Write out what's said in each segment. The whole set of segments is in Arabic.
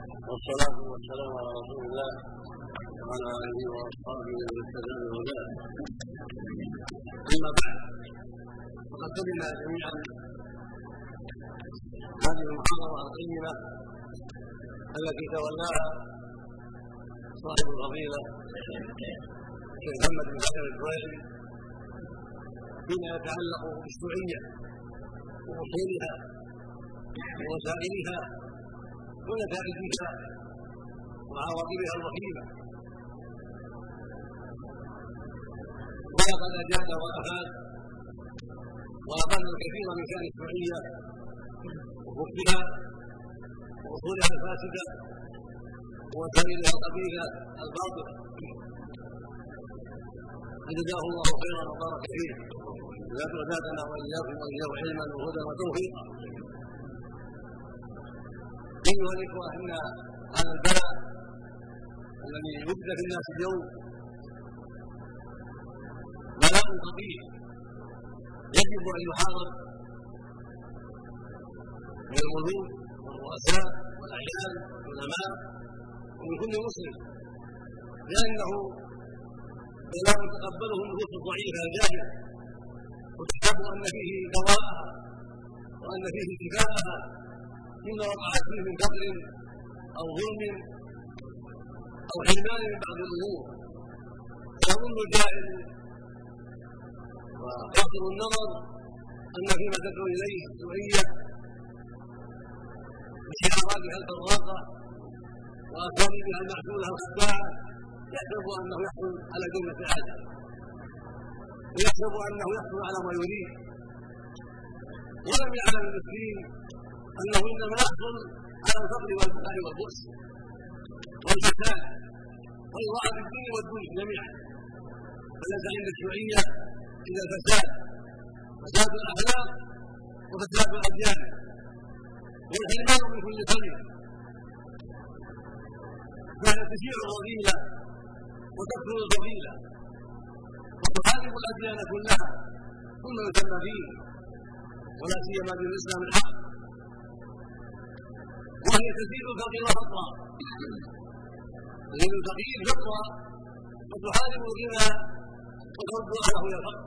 والصلاة والسلام على رسول الله وعلى آله وأصحابه ومن اهتدى بهداه. أما بعد فقد سمعنا جميعا هذه المحاضرة القيمة التي تولاها صاحب الفضيلة الشيخ محمد بن حسن الكويتي فيما يتعلق بالشيوعية وأصولها ووسائلها ونتائجها وعواقبها الوخيمة ولقد أجاد وأفاد وأقل الكثير من شأن الشيوعية وحكمها وأصولها الفاسدة ووسائلها الخبيثة الباطلة فجزاه الله خيرا وبارك فيه. وزادنا وإياكم واياه علما وهدى وتوفيقا ايها الاخوه ان هذا البلاء الذي وجد في الناس اليوم بلاء خطير يجب أن يحاضر من الملوك والرؤساء والأعيان والعلماء ومن كل مسلم لأنه بلاء تقبله النفوس الضعيفه الجاهله وتحسب أن فيه دواءها وأن فيه شفاءها مما وقعت فيه من فقر أو ظلم أو حرمان من بعض الأمور. فيظن الجاهل وقاصر النظر أن فيما تدعو إليه الشيوعيه بشعاراتها البراقه واساليبها المعسوله الخداعه يحسب أنه يحصل على جنه العدل ويحسب أنه يحصل على ما يريد. ولم يعلم المسكين أنه إنما يحصل على الفقر والبكاء والبؤس والفساد واضاعف الدين والدنيا جميعا. فليس عند الشيوعيه إلا الفساد فساد الأخلاق وفساد الأديان. والحرمان من كل خير فهي تشيع الرذيلة وتكثر الفضيله وتحارب الأديان كلها. ثم يسمى فيه. ولا سيما دين الاسلام الحق وهي تزيد الفقير فقرا تزيد الفقير فقرا وتحارب الغنى وترد اهله إلى الفقر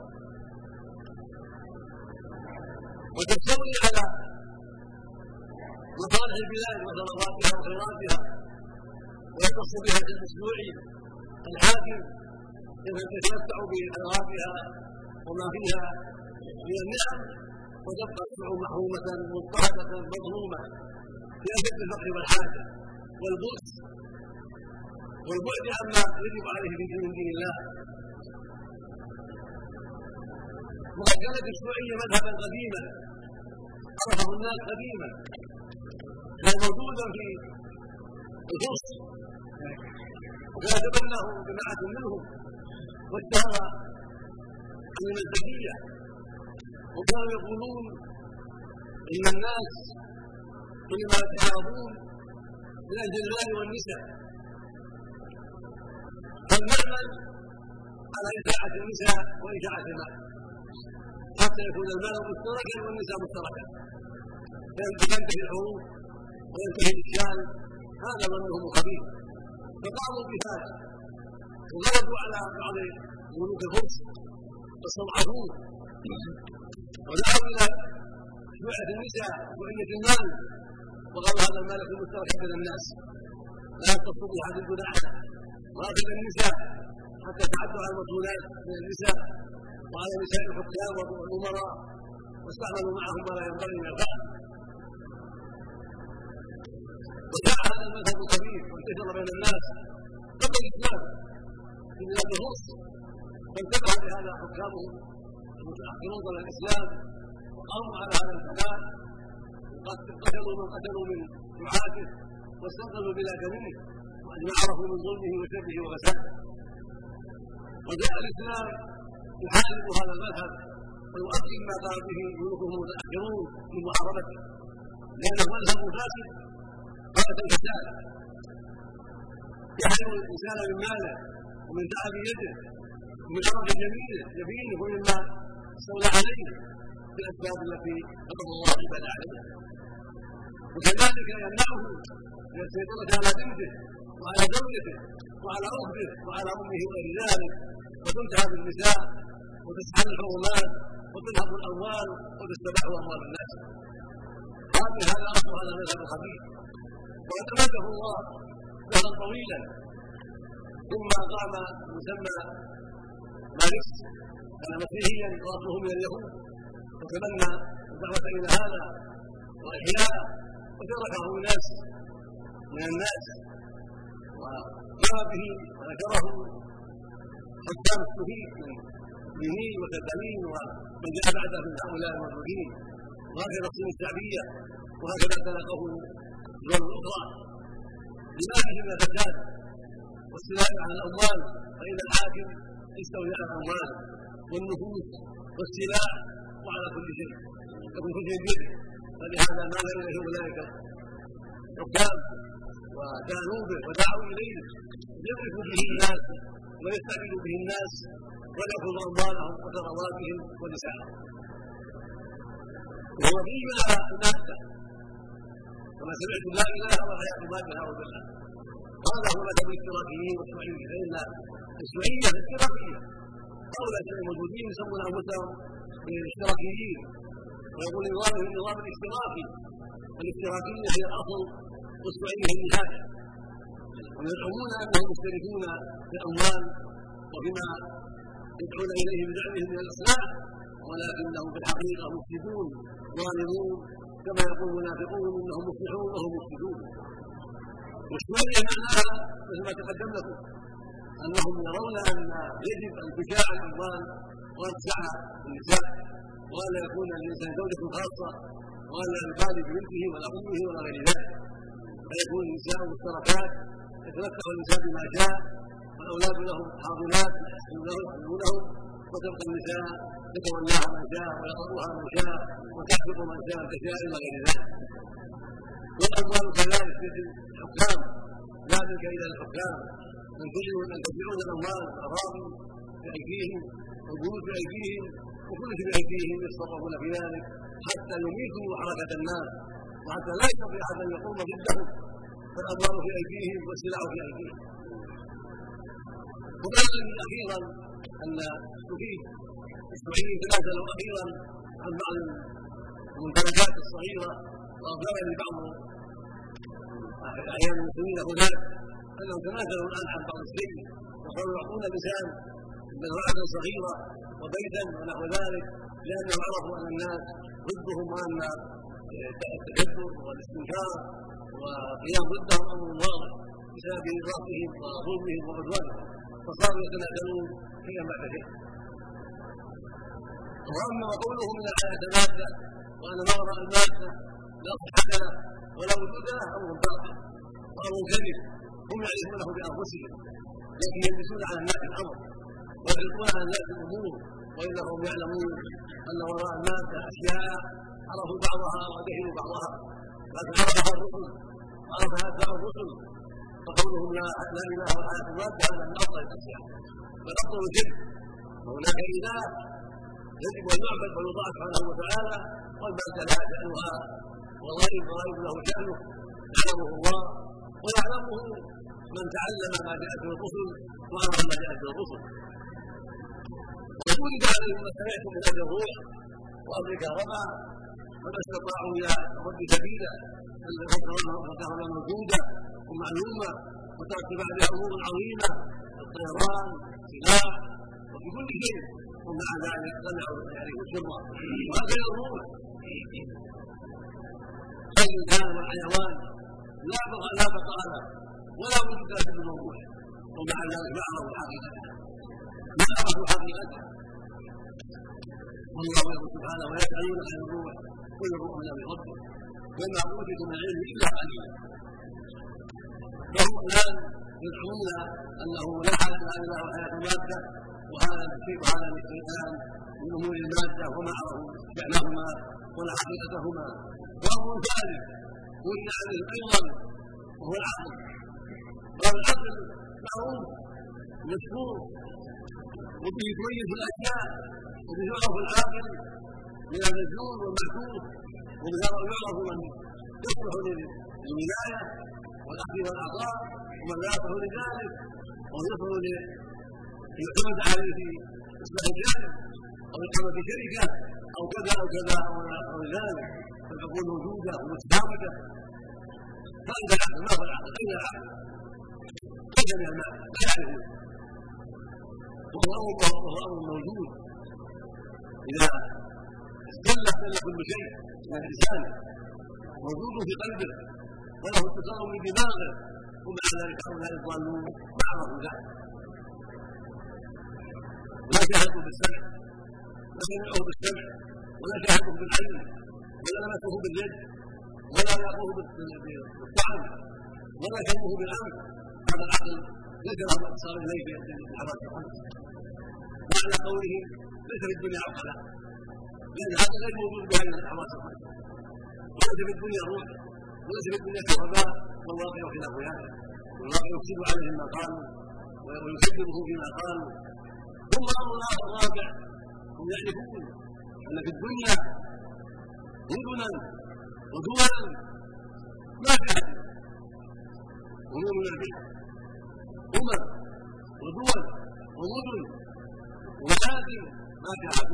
وتستولي على مصالح البلاد وثرواتها وخيراتها. ويختص بها المشروع الحاكم يتمتع بثرواتها وما فيها من النعم. وتبقى الشعوب محرومة مضطهدة مظلومة. أشد الفقر والحاجة والبؤس. والبعد عما يجب عليه من دين الله. وقد كانت الشيوعية مذهبا قديما. عرفه الناس قديما. كان موجودا في الفرس وكان يتبناه جماعة منهم. واشتهر عن المزدكية وكانوا يقولون إن الناس إنما يتعاظون من أجل المال والنساء فلنعمل على إشاعة النساء وإشاعة المال. حتى يكون المال مشتركا والنساء مشتركا. فتنتهي الحروب وينتهي الاشكال هذا ظنهم خبيث فقاموا بهذا. وغلبوا على بعض ملوك الفرس واستضعفوه ودعوا إلى شيوعة النساء وشيوعية المال. وقالوا هذا المال يكون مشتركا بين الناس. لا يختص احد دون احد النساء. حتى تعدوا على المسؤولات من النساء. وعلى نساء الحكام والأمراء. واستعملوا معهم ما لا ينبغي من الفعل وجاء هذا المذهب الخبيث وانتشر بين الناس. قبل الإسلام. في بلاد الروس فانتبه لهذا حكامهم. المتأخرون قبل الإسلام. وقاموا على هذا قتلوا من قتلوا من دعاته واستنقذوا البلاد منه وما عرفوا من ظلمه وشره وفساده. وجاء الإسلام يحارب هذا المذهب ويؤكد ما قال به ملوكهم المتأخرون من محاربته. لأنه مذهب فاسد غايه الفساد يحرم الإنسان من ماله ومن تعب يده ومن عرض جميله يمينه ومما استولى عليه. بالاسباب التي قدر الله العباد عليها وكذلك يمنعه من السيطرة على بنته وعلى زوجته وعلى أخته وعلى أمه وغير ذلك وتنتهى بالنساء وتسحل الحرمات وتنهب الأموال وتستباح أموال الناس. هذه هذا أصل هذا المذهب الخبيث وقد أمده الله دهرا طويلا. ثم قام مسمى ماركس كان مسيحيا واصله من اليهود. وتبنى الدعوه إلى هذا وأحياء وتركه ناس من الناس. وقام به وذكره حكام السفيك من بنين وكتالين ومن جاء بعده من هؤلاء الموجودين وهكذا الصين الشعبية وهكذا تلقه الدول الأخرى. لما فيه من الفساد والسلام على الأموال فإن الحاكم يستولي على الاموال والنفوس والسلاح وعلى كل شيء. يكون كل شيء بيده. فلهذا ما لم اليه اولئك الحكام وكانوا به ودعوا إليه. ليضربوا به الناس ويستعبدوا به الناس ويأخذوا أموالهم وثرواتهم ونساءهم وهو فيه على المادة كما سمعت لا إله وحياة مادة بالله هذا هو مذهب الاشتراكيين والشيوعيين فإن الشيوعية الاشتراكية هؤلاء الموجودين يسمون أنفسهم بالاشتراكيين ويقول نظامهم النظام الاشتراكي. والاشتراكية هي الأصل والشيوعية هي النهاية ويزعمون أنهم مشتركون في الأموال وفيما يدعون إليه بزعمهم من الاصلاح ولكنهم في الحقيقة مفسدون ظالمون كما يقول المنافقون إنهم مصلحون وهم مفسدون. والشرعيه معناها مثل ما تقدم لكم. أنهم يرون أن يجب ان تشاع الاموال وان تسعى النساء وان يكون الانسان زوجة خاصة وان لا يبالي ببنته ولا أمه ولا غير ذلك. فيكون النساء مشتركات يتمتع الانسان بما شاء والأولاد لهم حاضنات يحسنونهم وتبقى النساء يتولاها من شاء ويطلبها من شاء وتحفظ من شاء كشاء وغير ذلك. والأموال كذلك في الحكام ملك إلى الحكام. ينتجون ان تجعون الاموال الاراضي بايديهم والبيوت بايديهم وكل شيء بأيديهم يتصرفون في ذلك حتى يميتوا حركه الناس وحتى لا يستطيع أحد أن يقوم ضدهم فالاموال في أيديهم والسلع في أيديهم. وبلغني أخيرا أن استفيد السعوديين تنازلوا أخيرا عن بعض الممتلكات الصغيرة وأخبرني بعض احيان المسلمين هناك انهم تنازلوا الآن عن بعض الشيء وصاروا يعطون الانسان مزرعه صغيره وبيتا ونحو ذلك لأنهم عرفوا أن الناس ضدهم وأن التكبر والاستنكار والقيام ضدهم أمر واضح بسبب إغراقهم وظلمهم وعدوانهم. فصاروا يتنازلون شيئا بعد شيء وأما قوله من الحياة مادة وأن ما وراء المادة لا صحة له ولا وجود له أمر باطل وأمر كذب. هم يعرفونه بأنفسهم لكن يلبسون على الناس الأمر ويلقون على الناس الأمور وانهم يعلمون أن وراء الماده أشياء عرفوا بعضها وجهلوا بعضها لكن عرفها الرسل عرفها اتباع الرسل فقولهم لا لا إله ولا الماده هذا من افضل الاشياء بل أفضل الشرك وهناك اله يجب أن يعبد ويطاع سبحانه وتعالى والماده لها شانها والغيب غيب له شأنه يعلمه الله ويعلمه من تعلم ما جاءت به الرسل وعمل ما جاءت به الرسل. وولد عليهم ما سمعتم من أجل الروح وأمرك رفع وما استطاعوا إلى رد سبيلا فكان موجوده ومعلومه وترتب عليها أمور عظيمة الطيران سلاح وفي كل شيء. ومع ذلك سمعوا عليه سرا وهكذا الروح لا لا بقاء له ولا وجود له في الموضوع. ومع ذلك ما عرفوا حقيقته ما عرفوا حقيقته والله يقول سبحانه ويسالونك عن الروح كل الروح من ربك وما أوتيتم من العلم إلا قليلا. فهم الآن يزعمون أنه لا حياه لا اله وحياه المادة وهذا الشيء وهذا الشيطان من أمور المادة وما عرفوا شانهما ولا حقيقتهما. وأمر ثالث ولي عليه أيضا وهو العقل. وهو العقل معروف مشهور وبه تميز الأشياء وبه يعرف العاقل من المجنون والمحسوس وبه يعرف من يصلح للولايه والاخذ والاعطاء ومن لا يصلح لذلك أو يصلح ليعتمد عليه في إصلاح الجانب أو إقامة شركة أو كذا أو كذا أو ذلك. فتكون موجوده ومتفاوته فاذا العقل ما هو العقل اين العقل؟ اين من المال؟ لا يعرفون وهو وهو أمر موجود إذا استل استل كل شيء من الانسان موجود في قلبه. وله اتصال بدماغه. ومع ذلك هؤلاء الضالون ما عرفوا ذلك لا شاهدوا بالسمع. ولا سمعوا بالسمع. ولا شاهدوا بالعلم. ولا لمسوه باليد ولا لاقوه بالطعن ولا شموه بالأمر. هذا العقل ليس له اتصال إليه بالحواس الخمس معنى قوله ليس في الدنيا عقلاء لأن هذا غير موجود بهذه الحواس الخمس وليس في الدنيا روح وليس في الدنيا كهرباء والواقع خلاف هذا والواقع يفسد عليهم ما قالوا ويكذبه فيما قالوا ثم أمر اخر رابع هم يعرفون أن في الدنيا مدنا ودولا ما هم من البدع امم ودول ومدن ومآتم ما احد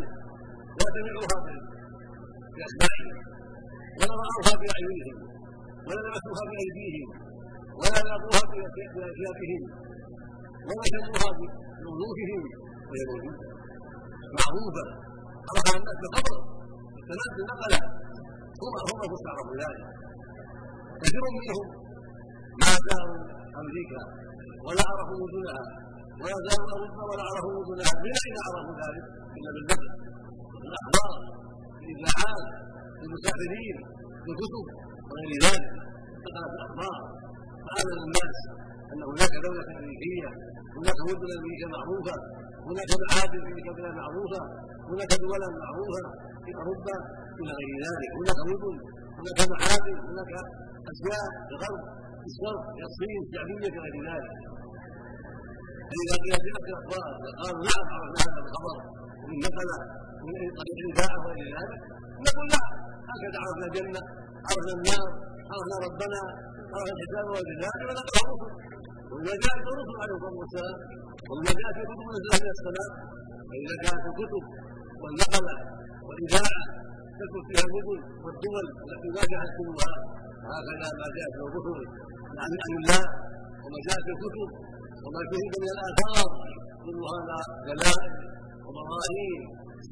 لا سمعوها باسمائهم ولا راوها باعينهم ولا لمسوها بايديهم ولا لاقوها باثيابهم ولا شموها بوجوههم وهي موجوده معروفة. عرفها الناس بخبر التنزل نقلها هم هم مستعرض ذلك كثير منهم ما زاروا أمريكا ولا عرفوا وجودها ولا زاروا أوروبا ولا عرفوا وجودها. من أين عرفوا ذلك؟ الا بالنقل بالاخبار بالاذاعات بالمسافرين بالكتب وغير ذلك. نقلت الأخبار فامن الناس أن هناك دولة أمريكية هناك مدن أمريكية معروفة هناك معادن في معروفة هناك دولا معروفة. في أوروبا إلى غير ذلك. هناك مدن هناك معادن هناك اشياء في الغرب في الشرق في الصين الشعبيه كغير ذلك. فاذا قيل جاءت الاخبار قالوا نعم عرفنا هذا الخبر. ومن نقل من طريق الإذاعة وغير ذلك. نقول لا هكذا عرفنا الجنة عرفنا النار عرفنا ربنا عرفنا الحساب وغير ذلك. ونقل الرسل وإذا جاءت الرسل عليه الصلاة والسلام وإذا جاءت الكتب نزلت من السماء فإذا كانت الكتب والنقلة والإذاعة تكن فيها المدن والدول التي لا جاءت كلها هكذا ما جاءت الرسل عن عن الله وما جاءت الكتب وما شهد من الآثار. كل هذا دلائل وبراهين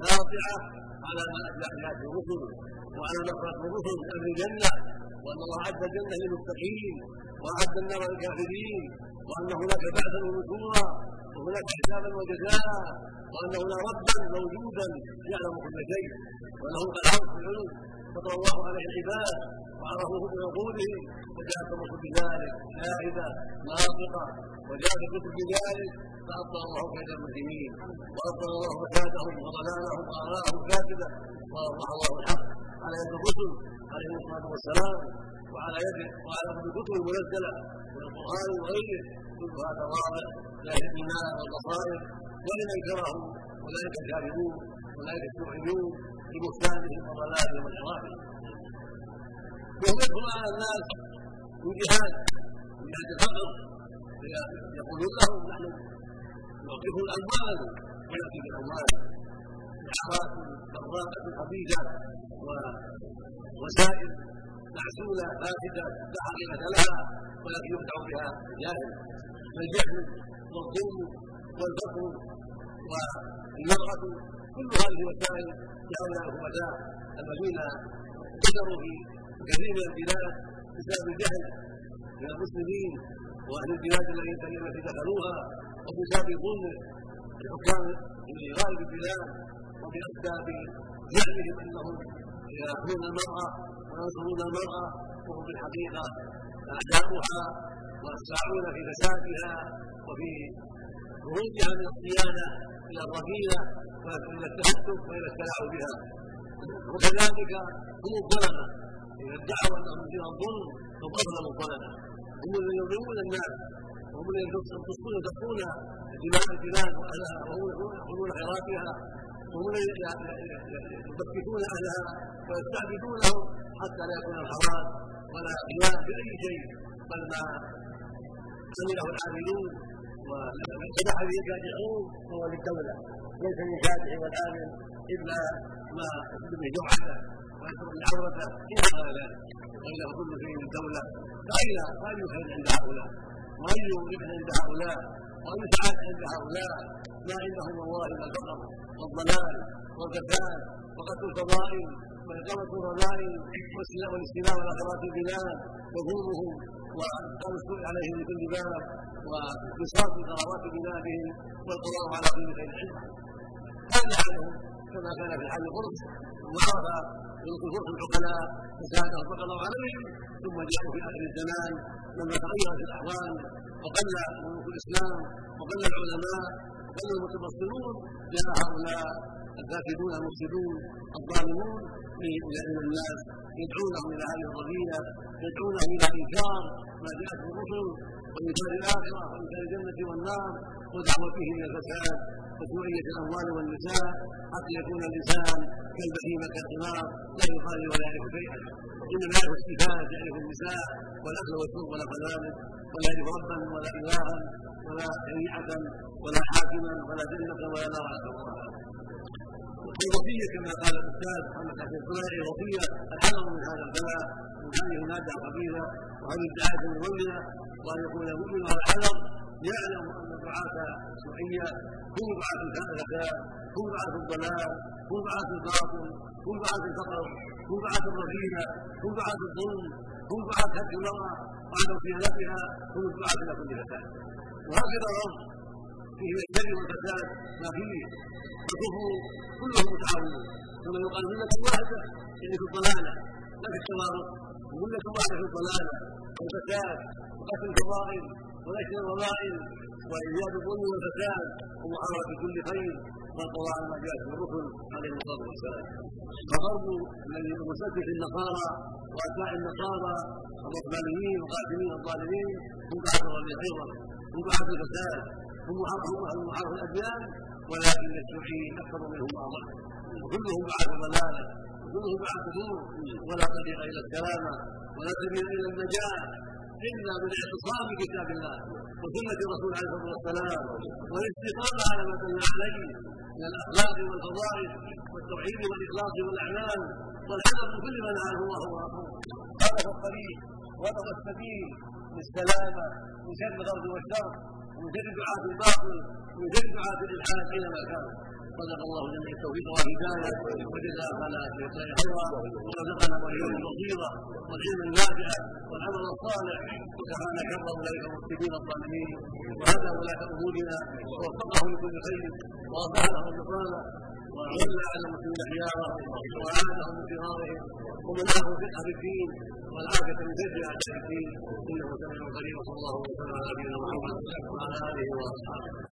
ساطعة على ما جاءت الرسل. وعلى نصرة الرسل أهل الجنة. وأن الله أعد الجنة للمتقين وأعد النار للكافرين. وأن هناك بعثا ونشورا. وهناك حسابا وجزاء وان هنا ربا موجودا يعلم كل شيء وله العرش العلم فطر الله عليه العباد وعرفوه بعقوله وجاءت الرسل بذلك شاهده ناطقة وجاءت الكتب بذلك فابطل الله كيد المسلمين وابطل الله فسادهم وضلالهم واراءهم كاتبة. واوضح الله الحق على يد الرسل عليهم الصلاة والسلام وعلى يد وعلى الكتب المنزلة من القرآن وغيره. كل هذا واضح لا النار والبصائر ولمن كرهوا اولئك الكاذبون اولئك الشيوعيون ببهتانهم وضلالهم وانحرافهم يدخل على الناس من جهاد من جهه الفقر. يقولون لهم نحن نعطيكم الأموال وناتي بالأموال. دعوات ضراءة خبيثة ووسائل معسولة فاسدة لا حقيقة لها ولكن يخدع بها الجاهل فالجهل والظلم والفقر والمرأة كل هذه وسائل لهؤلاء الخبثاء الذين قدروا في كثير من البلاد بسبب الجهل من المسلمين وأهل البلاد التي دخلوها وبسبب ظلم الحكام من غالب البلاد وباسباب زعمهم أنهم يأخذون المرأة وينصرون المرأة وهم في الحقيقة أعداؤها والساعون في فسادها. وفي خروجها من الصيانة إلى الرذيله والى التهتك وإلى التلاعب بها. وكذلك هم الظلمة. إذا ادعوا انهم فيها الظلم هم اظلم الظلمة. هم الذين يظلمون الناس وهم الذين يقصون يدقون دماء البلاد واهلها وهم ياخذون خيراتها وهم الذين يبكتون أهلها ويستعبدونهم حتى لا يكون الحرام ولا خلاف في اي شيء. بل ما عمله العاملون وسمح به الكادحون هو للدولة. ليس للكادح والعامل إلا ما به جرعته به عورته إلى غير ذلك. والا كل شيء للدوله فاين فاي خير عند هؤلاء واي ربح عند هؤلاء واي سعاده عند هؤلاء. ما عندهم والله إلا الفقر والضلال والكفاف وقتل الفضائل وإقامة الرذائل والاستيلاء على قرارات البلاد وظلمهم وقال السوء عليهم من كل باب وإسراف قرارات بلادهم والقضاء على كل خير عندهم هذا حالهم كما كان في حال القرص وعرف ملك الفرس العقلاء فسادهم فقضوا عليهم ثم جاءوا في آخر الزمان لما تغيرت الأحوال. وقل ملوك الإسلام وقل العلماء وقل المتبصرون جاء هؤلاء الفاسدون المفسدون الظالمون من الناس يدعونهم إلى هذه القضية يدعونهم إلى انكار ما جاءت الرسل وإنكار الآخرة وإنكار الجنة والنار ودعوتهم إلى الفساد وسوءية الأموال والنساء حتى يكون الإنسان كالبهيمة كالحمار لا يقال ولا يعرف شيئا. إنما يعرف الصفات يعرف النساء والأكل والشرب ونحو ذلك ولا يعرف ربا ولا إلها ولا شريعة ولا حاكما ولا جنة ولا نار نسأل الله والوصية كما قال الأستاذ محمد حسن الخلائي وصية الحذر من هذا البلاء. من هذه المادة الخبيثة وهذه الدعاية المضللة وأن يكون المؤمن على الحذر يعلم أن دعاة الشيوعية هم دعاة الزكاة هم دعاة الضلال هم دعاة الباطل هم دعاة الفقر هم دعاة الرذيلة هم دعاة الظلم هم دعاة هدم المرأة وعدم صيانتها هم الدعاة إلى كل فساد وهكذا الأرض فيه الشر والفساد ما فيه الكفر كلهم متعاونون ثم يقال ملة واحدة يعني في الضلالة لا في التوارث ملة واحدة في الضلالة والفساد وقتل الفضائل ونشر الرذائل وايجاد الظلم والفساد ومحاربة كل خير. والقضاء على ما جاء في الرسل عليه الصلاة والسلام. الغرب الذي مسدد النصارى وأتباع النصارى الرحمانيين وقاتلين الظالمين هم دعاة الربيع أيضا هم دعاة الفساد محاربه الأديان ولكن الشيوعيين أكثر منهم اعظم وكلهم دعاة ضلالة وكلهم دعاة نور ولا طريق إلى السلامه ولا سبيل إلى النجاة إلا بالاعتصام بكتاب الله وسنة الرسول عليه الصلاة والسلام والاستقامة على ما دل عليه من الأخلاق والفضائل والتوحيد والإخلاص والأعمال والحذر من كل ما نهاه الله ورسوله هذا هو الطريق وهذا هو السبيل للسلامة من شر الغرب والشر. ومن شر دعاة الباطل ومن شر دعاة الالحاد اينما كانوا صدق الله جميع التوفيق والهداية وجزاكنا خيرا ورزقنا واياكم البصيره والعلم النافع والعمل الصالح. وكفانا شر اولئك المسلمين الظالمين. وهذا ولاة امورنا ووفقهم لكل خير. واصلح لهم وولى على المسلمين خيارا واعانهم من صغارهم ومنعهم فقه في الدين والعافيه من شر اعداء الدين إنه سميع قريب. وصلى الله وسلم على نبينا محمد وعلى آله واصحابه